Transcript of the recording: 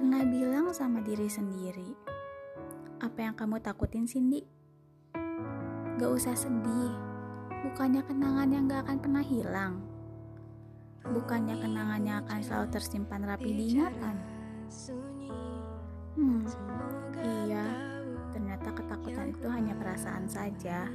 Pernah bilang sama diri sendiri, apa yang kamu takutin Cindy? Gak usah sedih, bukannya kenangan yang gak akan pernah hilang. Bukannya kenangannya akan selalu tersimpan rapi di ingatan. Hmm, iya, ternyata ketakutan itu hanya perasaan saja.